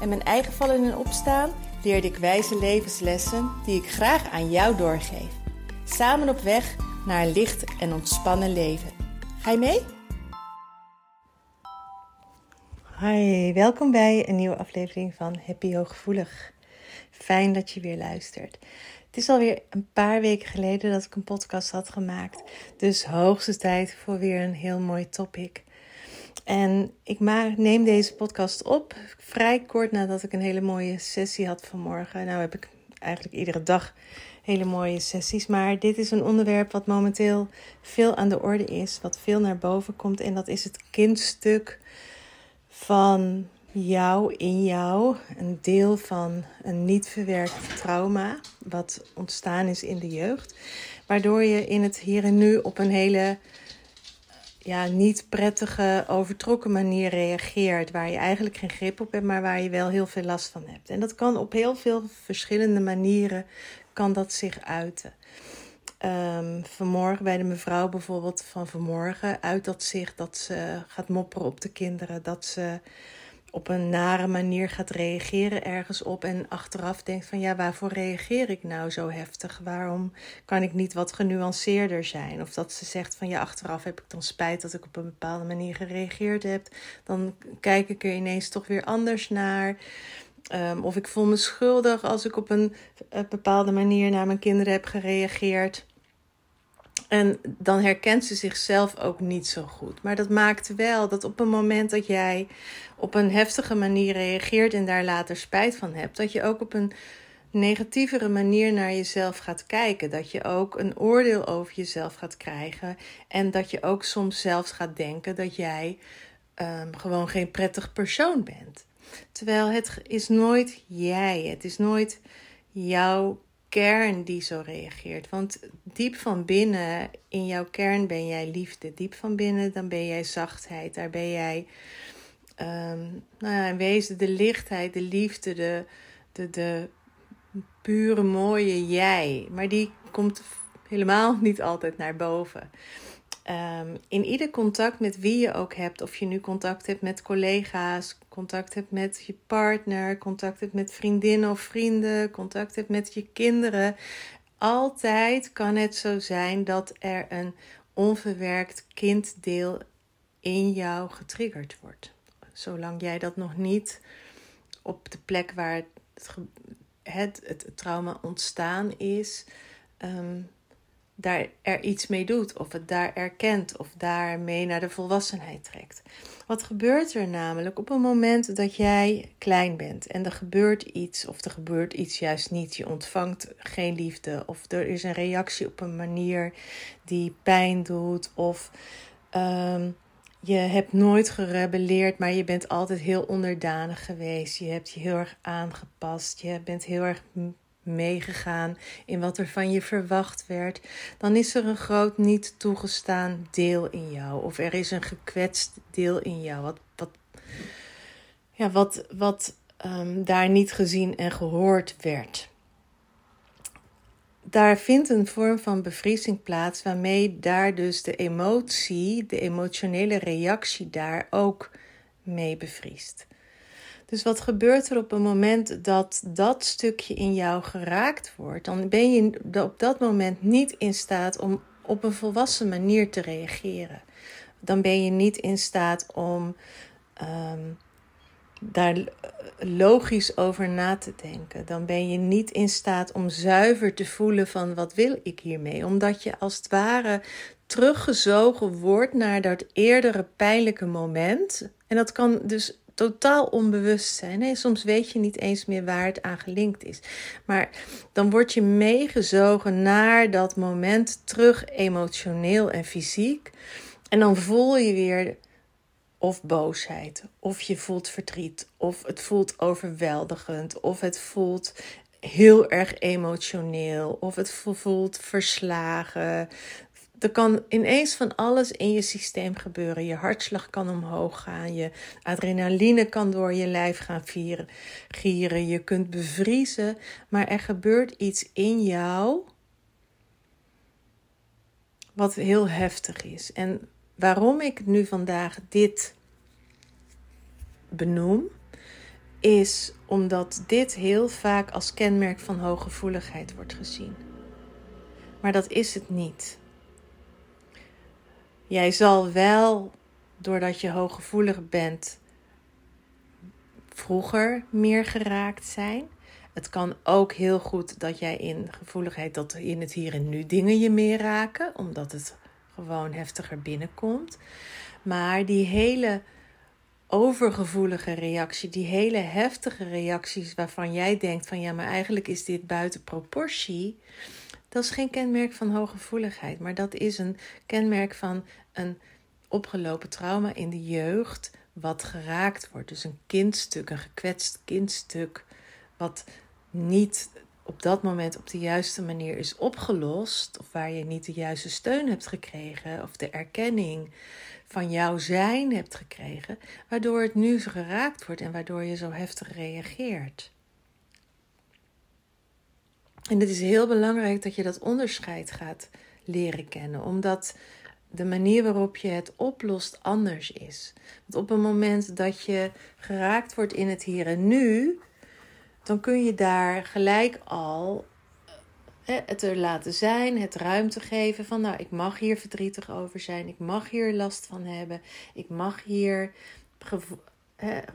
en mijn eigen vallen en opstaan leerde ik wijze levenslessen die ik graag aan jou doorgeef. Samen op weg naar een licht en ontspannen leven. Ga je mee? Hi, welkom bij een nieuwe aflevering van Happy Hooggevoelig. Fijn dat je weer luistert. Het is alweer een paar weken geleden dat ik een podcast had gemaakt. Dus hoogste tijd voor weer een heel mooi topic. En ik neem deze podcast op vrij kort nadat ik een hele mooie sessie had vanmorgen. Nou heb ik eigenlijk iedere dag hele mooie sessies. Maar dit is een onderwerp wat momenteel veel aan de orde is. Wat veel naar boven komt. En dat is het kindstuk van jou in jou. Een deel van een niet verwerkt trauma. Wat ontstaan is in de jeugd. Waardoor je in het hier en nu op een hele ja, niet prettige, overtrokken manier reageert. Waar je eigenlijk geen grip op hebt, maar waar je wel heel veel last van hebt. En dat kan op heel veel verschillende manieren kan dat zich uiten. Um, vanmorgen bij de mevrouw bijvoorbeeld van vanmorgen uit dat zich dat ze gaat mopperen op de kinderen. Dat ze op een nare manier gaat reageren ergens op en achteraf denkt van ja, waarvoor reageer ik nou zo heftig? Waarom kan ik niet wat genuanceerder zijn? Of dat ze zegt van ja, achteraf heb ik dan spijt dat ik op een bepaalde manier gereageerd heb. Dan kijk ik er ineens toch weer anders naar. Um, of ik voel me schuldig als ik op een, een bepaalde manier naar mijn kinderen heb gereageerd. En dan herkent ze zichzelf ook niet zo goed. Maar dat maakt wel dat op een moment dat jij op een heftige manier reageert en daar later spijt van hebt, dat je ook op een negatievere manier naar jezelf gaat kijken. Dat je ook een oordeel over jezelf gaat krijgen. En dat je ook soms zelfs gaat denken dat jij um, gewoon geen prettig persoon bent. Terwijl het is nooit jij. Het is nooit jouw kern die zo reageert. Want diep van binnen, in jouw kern ben jij liefde. Diep van binnen, dan ben jij zachtheid. Daar ben jij, um, nou ja, in wezen de lichtheid, de liefde, de, de, de pure mooie jij. Maar die komt helemaal niet altijd naar boven. Um, in ieder contact met wie je ook hebt, of je nu contact hebt met collega's, contact hebt met je partner, contact hebt met vriendinnen of vrienden, contact hebt met je kinderen, altijd kan het zo zijn dat er een onverwerkt kinddeel in jou getriggerd wordt. Zolang jij dat nog niet op de plek waar het, het, het trauma ontstaan is, um, daar er iets mee doet, of het daar erkent, of daarmee naar de volwassenheid trekt. Wat gebeurt er namelijk op een moment dat jij klein bent en er gebeurt iets, of er gebeurt iets juist niet, je ontvangt geen liefde, of er is een reactie op een manier die pijn doet, of um, je hebt nooit gerebelleerd, maar je bent altijd heel onderdanig geweest. Je hebt je heel erg aangepast. Je bent heel erg meegegaan in wat er van je verwacht werd, dan is er een groot niet toegestaan deel in jou. Of er is een gekwetst deel in jou. Wat, wat, ja, wat, wat um, daar niet gezien en gehoord werd. Daar vindt een vorm van bevriezing plaats, waarmee daar dus de emotie, de emotionele reactie daar ook mee bevriest. Dus wat gebeurt er op een moment dat dat stukje in jou geraakt wordt? Dan ben je op dat moment niet in staat om op een volwassen manier te reageren. Dan ben je niet in staat om um, daar logisch over na te denken. Dan ben je niet in staat om zuiver te voelen van wat wil ik hiermee. Omdat je als het ware teruggezogen wordt naar dat eerdere pijnlijke moment. En dat kan dus totaal onbewust zijn. Nee, soms weet je niet eens meer waar het aan gelinkt is. Maar dan word je meegezogen naar dat moment terug, emotioneel en fysiek. En dan voel je weer of boosheid, of je voelt verdriet, of het voelt overweldigend, of het voelt heel erg emotioneel, of het voelt verslagen. Er kan ineens van alles in je systeem gebeuren. Je hartslag kan omhoog gaan, je adrenaline kan door je lijf gaan vieren, gieren, je kunt bevriezen, maar er gebeurt iets in jou wat heel heftig is. En waarom ik nu vandaag dit benoem, is omdat dit heel vaak als kenmerk van hooggevoeligheid wordt gezien. Maar dat is het niet. Jij zal wel, doordat je hooggevoelig bent, vroeger meer geraakt zijn. Het kan ook heel goed dat jij in gevoeligheid, dat in het hier en nu dingen je meer raken, omdat het gewoon heftiger binnenkomt. Maar die hele overgevoelige reactie, die hele heftige reacties waarvan jij denkt van ja, maar eigenlijk is dit buiten proportie. Dat is geen kenmerk van hooggevoeligheid, maar dat is een kenmerk van een opgelopen trauma in de jeugd wat geraakt wordt. Dus een kindstuk, een gekwetst kindstuk, wat niet op dat moment op de juiste manier is opgelost, of waar je niet de juiste steun hebt gekregen, of de erkenning van jouw zijn hebt gekregen, waardoor het nu geraakt wordt en waardoor je zo heftig reageert. En het is heel belangrijk dat je dat onderscheid gaat leren kennen, omdat de manier waarop je het oplost anders is. Want op het moment dat je geraakt wordt in het hier en nu, dan kun je daar gelijk al het er laten zijn, het ruimte geven van, nou, ik mag hier verdrietig over zijn, ik mag hier last van hebben, ik mag hier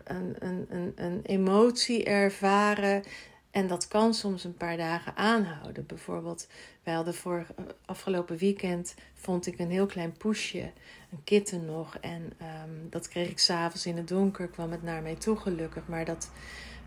een, een, een, een emotie ervaren. En dat kan soms een paar dagen aanhouden. Bijvoorbeeld, wij hadden voor afgelopen weekend vond ik een heel klein poesje, een kitten nog. En ehm, dat kreeg ik s'avonds in het donker, kwam het naar mij toe gelukkig. Maar dat,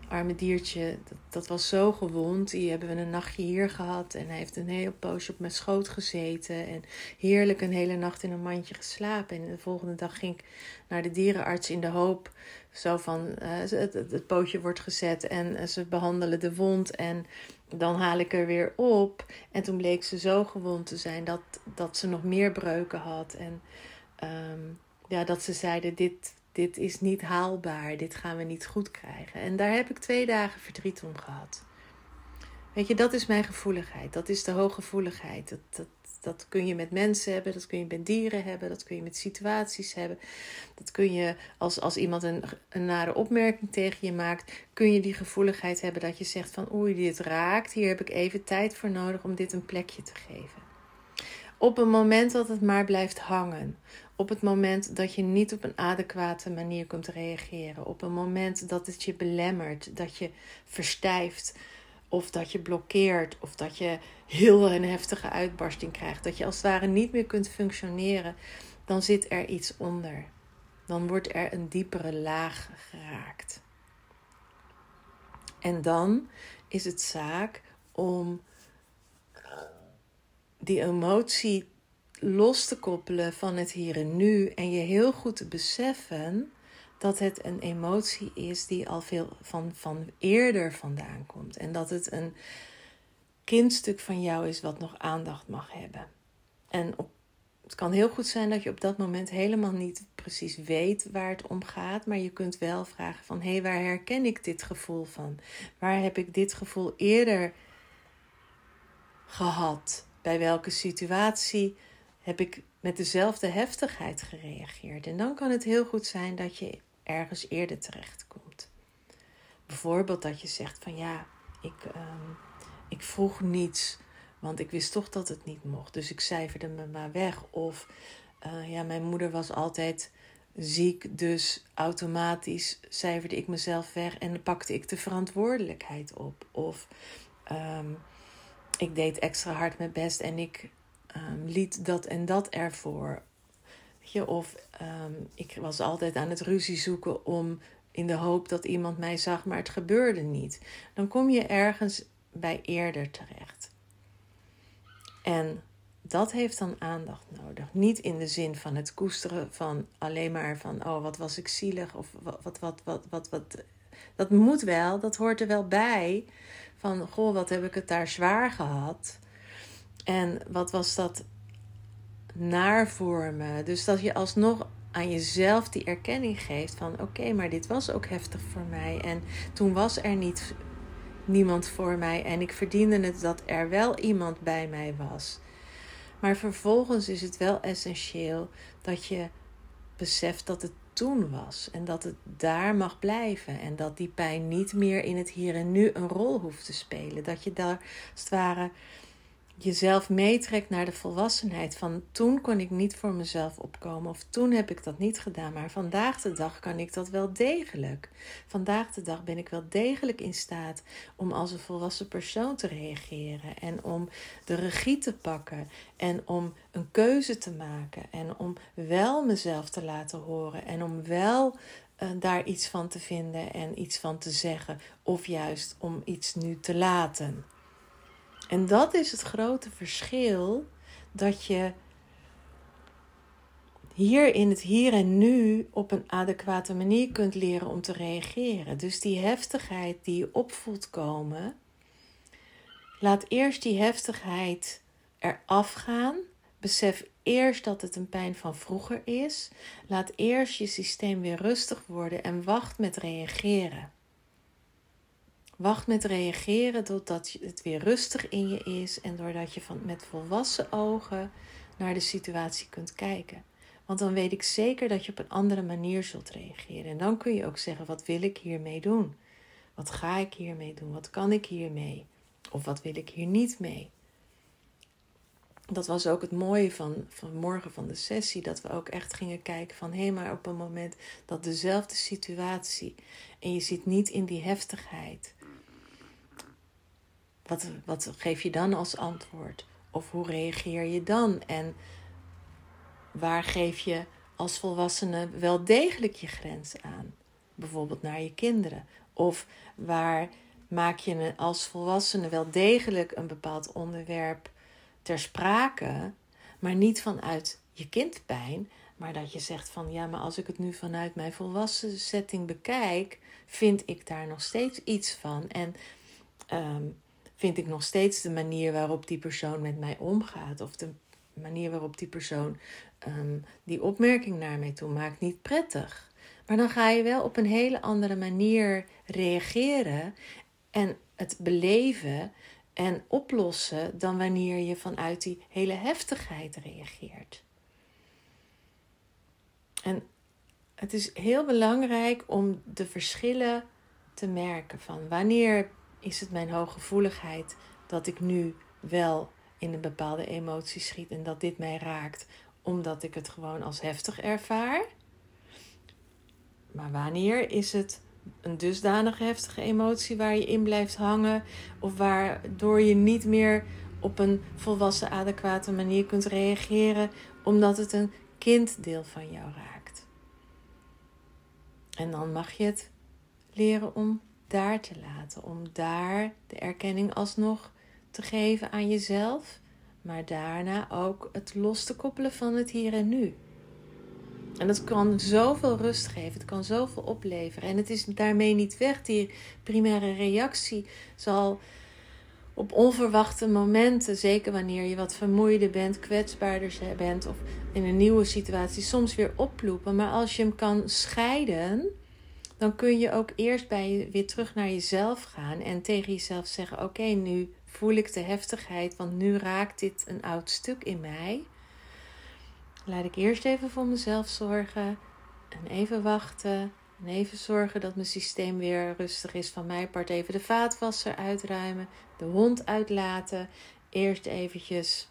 arme diertje, dat, dat, was zo gewond. Die hebben we een nachtje hier gehad. En hij heeft een heel poosje op mijn schoot gezeten. En heerlijk een hele nacht in een mandje geslapen. En de volgende dag ging ik naar de dierenarts in de hoop. Zo van, uh, het, pootje wordt gezet en uh, ze behandelen de wond. En dan haal ik er weer op. En toen bleek ze zo gewond te zijn dat, dat ze nog meer breuken had. En um, ja, dat ze zeiden, dit, dit is niet haalbaar, dit gaan we niet goed krijgen. En daar heb ik twee dagen verdriet om gehad. Weet je, dat is mijn gevoeligheid. Dat is de hooggevoeligheid. Dat, dat, dat kun je met mensen hebben, dat kun je met dieren hebben, dat kun je met situaties hebben. Dat kun je als, als iemand een, een nare opmerking tegen je maakt, kun je die gevoeligheid hebben dat je zegt van oei, dit raakt, hier heb ik even tijd voor nodig om dit een plekje te geven. Op een moment dat het maar blijft hangen, op het moment dat je niet op een adequate manier kunt reageren. Op een moment dat het je belemmert, dat je verstijft. Of dat je blokkeert. Of dat je heel een heftige uitbarsting krijgt. Dat je als het ware niet meer kunt functioneren. Dan zit er iets onder. Dan wordt er een diepere laag geraakt. En dan is het zaak om die emotie los te koppelen van het hier en nu en je heel goed te beseffen dat het een emotie is die al veel van, van eerder vandaan komt. En dat het een kindstuk van jou is wat nog aandacht mag hebben. En het kan heel goed zijn dat je op dat moment helemaal niet precies weet waar het om gaat, maar je kunt wel vragen van hé, hey, waar herken ik dit gevoel van? Waar heb ik dit gevoel eerder gehad? Bij welke situatie heb ik met dezelfde heftigheid gereageerd. En dan kan het heel goed zijn dat je ergens eerder terechtkomt. Bijvoorbeeld dat je zegt van ja, ik, um, ik vroeg niets, want ik wist toch dat het niet mocht. Dus ik cijferde me maar weg. Of uh, ja, mijn moeder was altijd ziek, dus automatisch cijferde ik mezelf weg en pakte ik de verantwoordelijkheid op. Of um, ik deed extra hard mijn best en ik um, liet dat en dat ervoor. Je, of um, ik was altijd aan het ruzie zoeken om in de hoop dat iemand mij zag, maar het gebeurde niet. Dan kom je ergens bij eerder terecht. En dat heeft dan aandacht nodig. Niet in de zin van het koesteren van alleen maar van, oh wat was ik zielig of wat, wat, wat, wat, wat. Dat moet wel, dat hoort er wel bij. Van, goh, wat heb ik het daar zwaar gehad. En wat was dat naar voor me. Dus dat je alsnog aan jezelf die erkenning geeft van oké, maar dit was ook heftig voor mij. En toen was er niet niemand voor mij en ik verdiende het dat er wel iemand bij mij was. Maar vervolgens is het wel essentieel dat je beseft dat het toen was en dat het daar mag blijven en dat die pijn niet meer in het hier en nu een rol hoeft te spelen. Dat je daar als het ware jezelf meetrekt naar de volwassenheid. Van toen kon ik niet voor mezelf opkomen of toen heb ik dat niet gedaan. Maar vandaag de dag kan ik dat wel degelijk. Vandaag de dag ben ik wel degelijk in staat om als een volwassen persoon te reageren. En om de regie te pakken. En om een keuze te maken. En om wel mezelf te laten horen. En om wel uh, daar iets van te vinden en iets van te zeggen. Of juist om iets nu te laten. En dat is het grote verschil dat je hier in het hier en nu op een adequate manier kunt leren om te reageren. Dus die heftigheid die je opvoelt komen, laat eerst die heftigheid eraf gaan. Besef eerst dat het een pijn van vroeger is. Laat eerst je systeem weer rustig worden en wacht met reageren. Wacht met reageren totdat het weer rustig in je is en doordat je van, met volwassen ogen naar de situatie kunt kijken. Want dan weet ik zeker dat je op een andere manier zult reageren. En dan kun je ook zeggen: wat wil ik hiermee doen? Wat ga ik hiermee doen? Wat kan ik hiermee? Of wat wil ik hier niet mee? Dat was ook het mooie van, van morgen van de sessie. Dat we ook echt gingen kijken van hé, hey, maar op een moment dat dezelfde situatie. En je zit niet in die heftigheid. Wat, wat geef je dan als antwoord? Of hoe reageer je dan? En waar geef je als volwassene wel degelijk je grens aan? Bijvoorbeeld naar je kinderen. Of waar maak je als volwassene wel degelijk een bepaald onderwerp ter sprake, maar niet vanuit je kindpijn, maar dat je zegt van ja, maar als ik het nu vanuit mijn volwassen setting bekijk, vind ik daar nog steeds iets van. En um, vind ik nog steeds de manier waarop die persoon met mij omgaat. Of de manier waarop die persoon um, die opmerking naar mij toe maakt niet prettig. Maar dan ga je wel op een hele andere manier reageren en het beleven en oplossen dan wanneer je vanuit die hele heftigheid reageert. En het is heel belangrijk om de verschillen te merken van wanneer is het mijn hooggevoeligheid dat ik nu wel in een bepaalde emotie schiet en dat dit mij raakt, omdat ik het gewoon als heftig ervaar. Maar wanneer is het een dusdanig heftige emotie waar je in blijft hangen, of waardoor je niet meer op een volwassen, adequate manier kunt reageren, omdat het een kinddeel van jou raakt? En dan mag je het leren om daar te laten. Om daar de erkenning alsnog te geven aan jezelf. Maar daarna ook het los te koppelen van het hier en nu. En dat kan zoveel rust geven, het kan zoveel opleveren. En het is daarmee niet weg. Die primaire reactie zal op onverwachte momenten, zeker wanneer je wat vermoeider bent, kwetsbaarder bent of in een nieuwe situatie, soms weer oplopen. Maar als je hem kan scheiden dan kun je ook eerst bij weer terug naar jezelf gaan en tegen jezelf zeggen: Oké, nu voel ik de heftigheid, want nu raakt dit een oud stuk in mij. Laat ik eerst even voor mezelf zorgen en even wachten. En even zorgen dat mijn systeem weer rustig is. Van mijn part even de vaatwasser uitruimen, de hond uitlaten. Eerst eventjes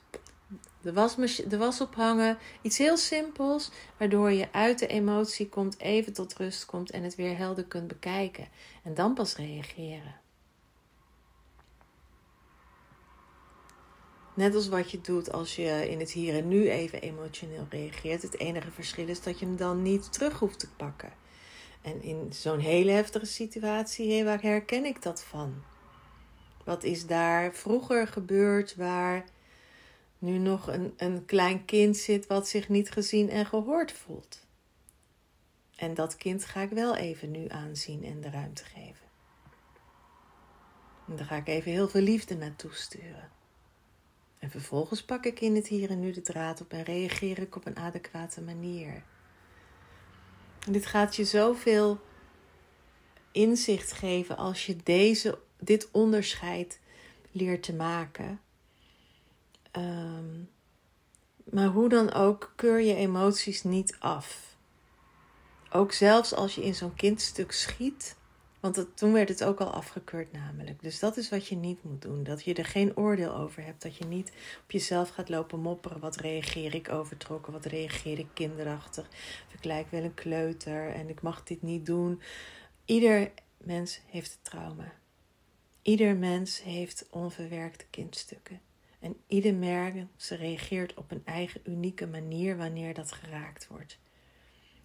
de, wasmachine, de was ophangen. Iets heel simpels, waardoor je uit de emotie komt, even tot rust komt en het weer helder kunt bekijken. En dan pas reageren. Net als wat je doet als je in het hier en nu even emotioneel reageert. Het enige verschil is dat je hem dan niet terug hoeft te pakken. En in zo'n hele heftige situatie, waar herken ik dat van? Wat is daar vroeger gebeurd waar nu nog een, een klein kind zit wat zich niet gezien en gehoord voelt. En dat kind ga ik wel even nu aanzien en de ruimte geven. En daar ga ik even heel veel liefde naartoe sturen. En vervolgens pak ik in het hier en nu de draad op en reageer ik op een adequate manier. En dit gaat je zoveel inzicht geven als je deze, dit onderscheid leert te maken. Maar hoe dan ook, keur je emoties niet af. Ook zelfs als je in zo'n kindstuk schiet, want toen werd het ook al afgekeurd namelijk. Dus dat is wat je niet moet doen. Dat je er geen oordeel over hebt. Dat je niet op jezelf gaat lopen mopperen. Wat reageer ik overtrokken? Wat reageer ik kinderachtig? Of ik lijk wel een kleuter en ik mag dit niet doen. Ieder mens heeft trauma. Ieder mens heeft onverwerkte kindstukken. En ieder mens reageert op een eigen unieke manier wanneer dat geraakt wordt.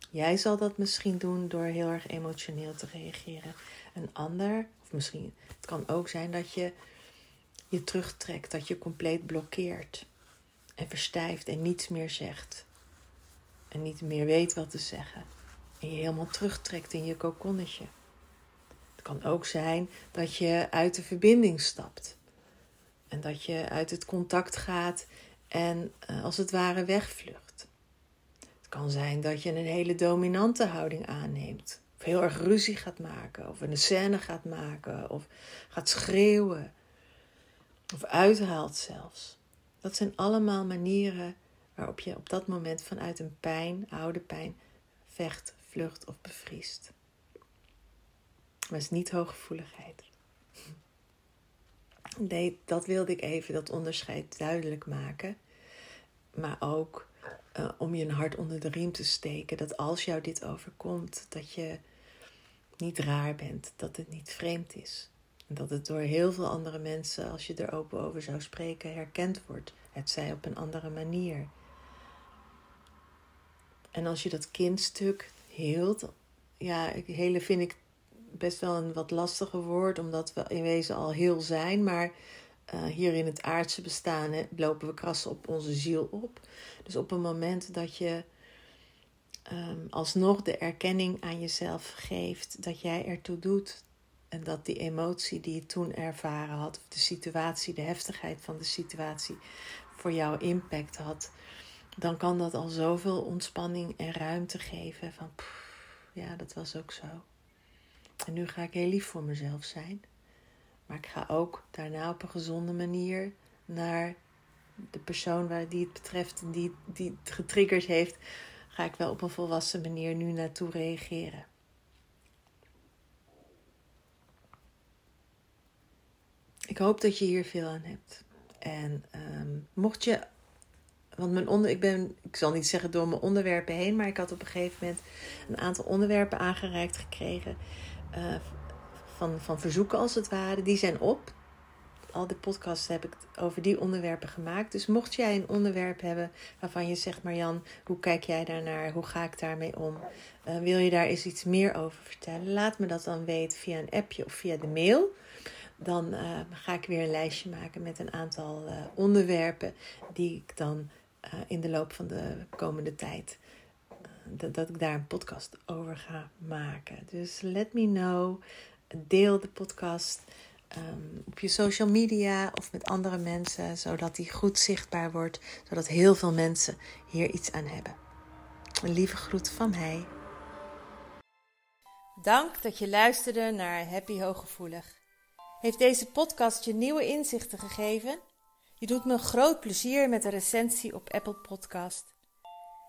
Jij zal dat misschien doen door heel erg emotioneel te reageren. Een ander, of misschien, het kan ook zijn dat je je terugtrekt, dat je compleet blokkeert en verstijft en niets meer zegt. En niet meer weet wat te zeggen. En je helemaal terugtrekt in je kokonnetje. Het kan ook zijn dat je uit de verbinding stapt. En dat je uit het contact gaat en eh, als het ware wegvlucht. Het kan zijn dat je een hele dominante houding aanneemt. Of heel erg ruzie gaat maken. Of een scène gaat maken. Of gaat schreeuwen. Of uithaalt zelfs. Dat zijn allemaal manieren waarop je op dat moment vanuit een pijn, oude pijn, vecht, vlucht of bevriest. Maar het is niet hooggevoeligheid. Nee, dat wilde ik even, dat onderscheid duidelijk maken. Maar ook uh, om je een hart onder de riem te steken. Dat als jou dit overkomt, dat je niet raar bent. Dat het niet vreemd is. En dat het door heel veel andere mensen, als je er open over zou spreken, herkend wordt. Het zij op een andere manier. En als je dat kindstuk hield, ja, hele vind ik best wel een wat lastiger woord, omdat we in wezen al heel zijn. Maar uh, hier in het aardse bestaan hè, lopen we krassen op onze ziel op. Dus op een moment dat je um, alsnog de erkenning aan jezelf geeft dat jij ertoe doet. En dat die emotie die je toen ervaren had, of de situatie, de heftigheid van de situatie, voor jou impact had, dan kan dat al zoveel ontspanning en ruimte geven. Van ja, dat was ook zo. En nu ga ik heel lief voor mezelf zijn. Maar ik ga ook daarna op een gezonde manier naar de persoon waar die het betreft en die, die het getriggerd heeft, ga ik wel op een volwassen manier nu naartoe reageren. Ik hoop dat je hier veel aan hebt. En um, mocht je, want mijn onder, ik ben, ik zal niet zeggen door mijn onderwerpen heen, maar ik had op een gegeven moment een aantal onderwerpen aangereikt gekregen uh, van, van verzoeken als het ware. Die zijn op. Al de podcasts heb ik over die onderwerpen gemaakt. Dus mocht jij een onderwerp hebben waarvan je zegt, Marjan, hoe kijk jij daarnaar? Hoe ga ik daarmee om? Uh, wil je daar eens iets meer over vertellen? Laat me dat dan weten via een appje of via de mail. Dan uh, ga ik weer een lijstje maken met een aantal onderwerpen die ik dan in de loop van de komende tijd dat, ik daar een podcast over ga maken. Dus let me know. Deel de podcast um, op je social media of met andere mensen, zodat die goed zichtbaar wordt, zodat heel veel mensen hier iets aan hebben. Een lieve groet van mij. Dank dat je luisterde naar Happy Hooggevoelig. Heeft deze podcast je nieuwe inzichten gegeven? Je doet me groot plezier met een recensie op Apple Podcast.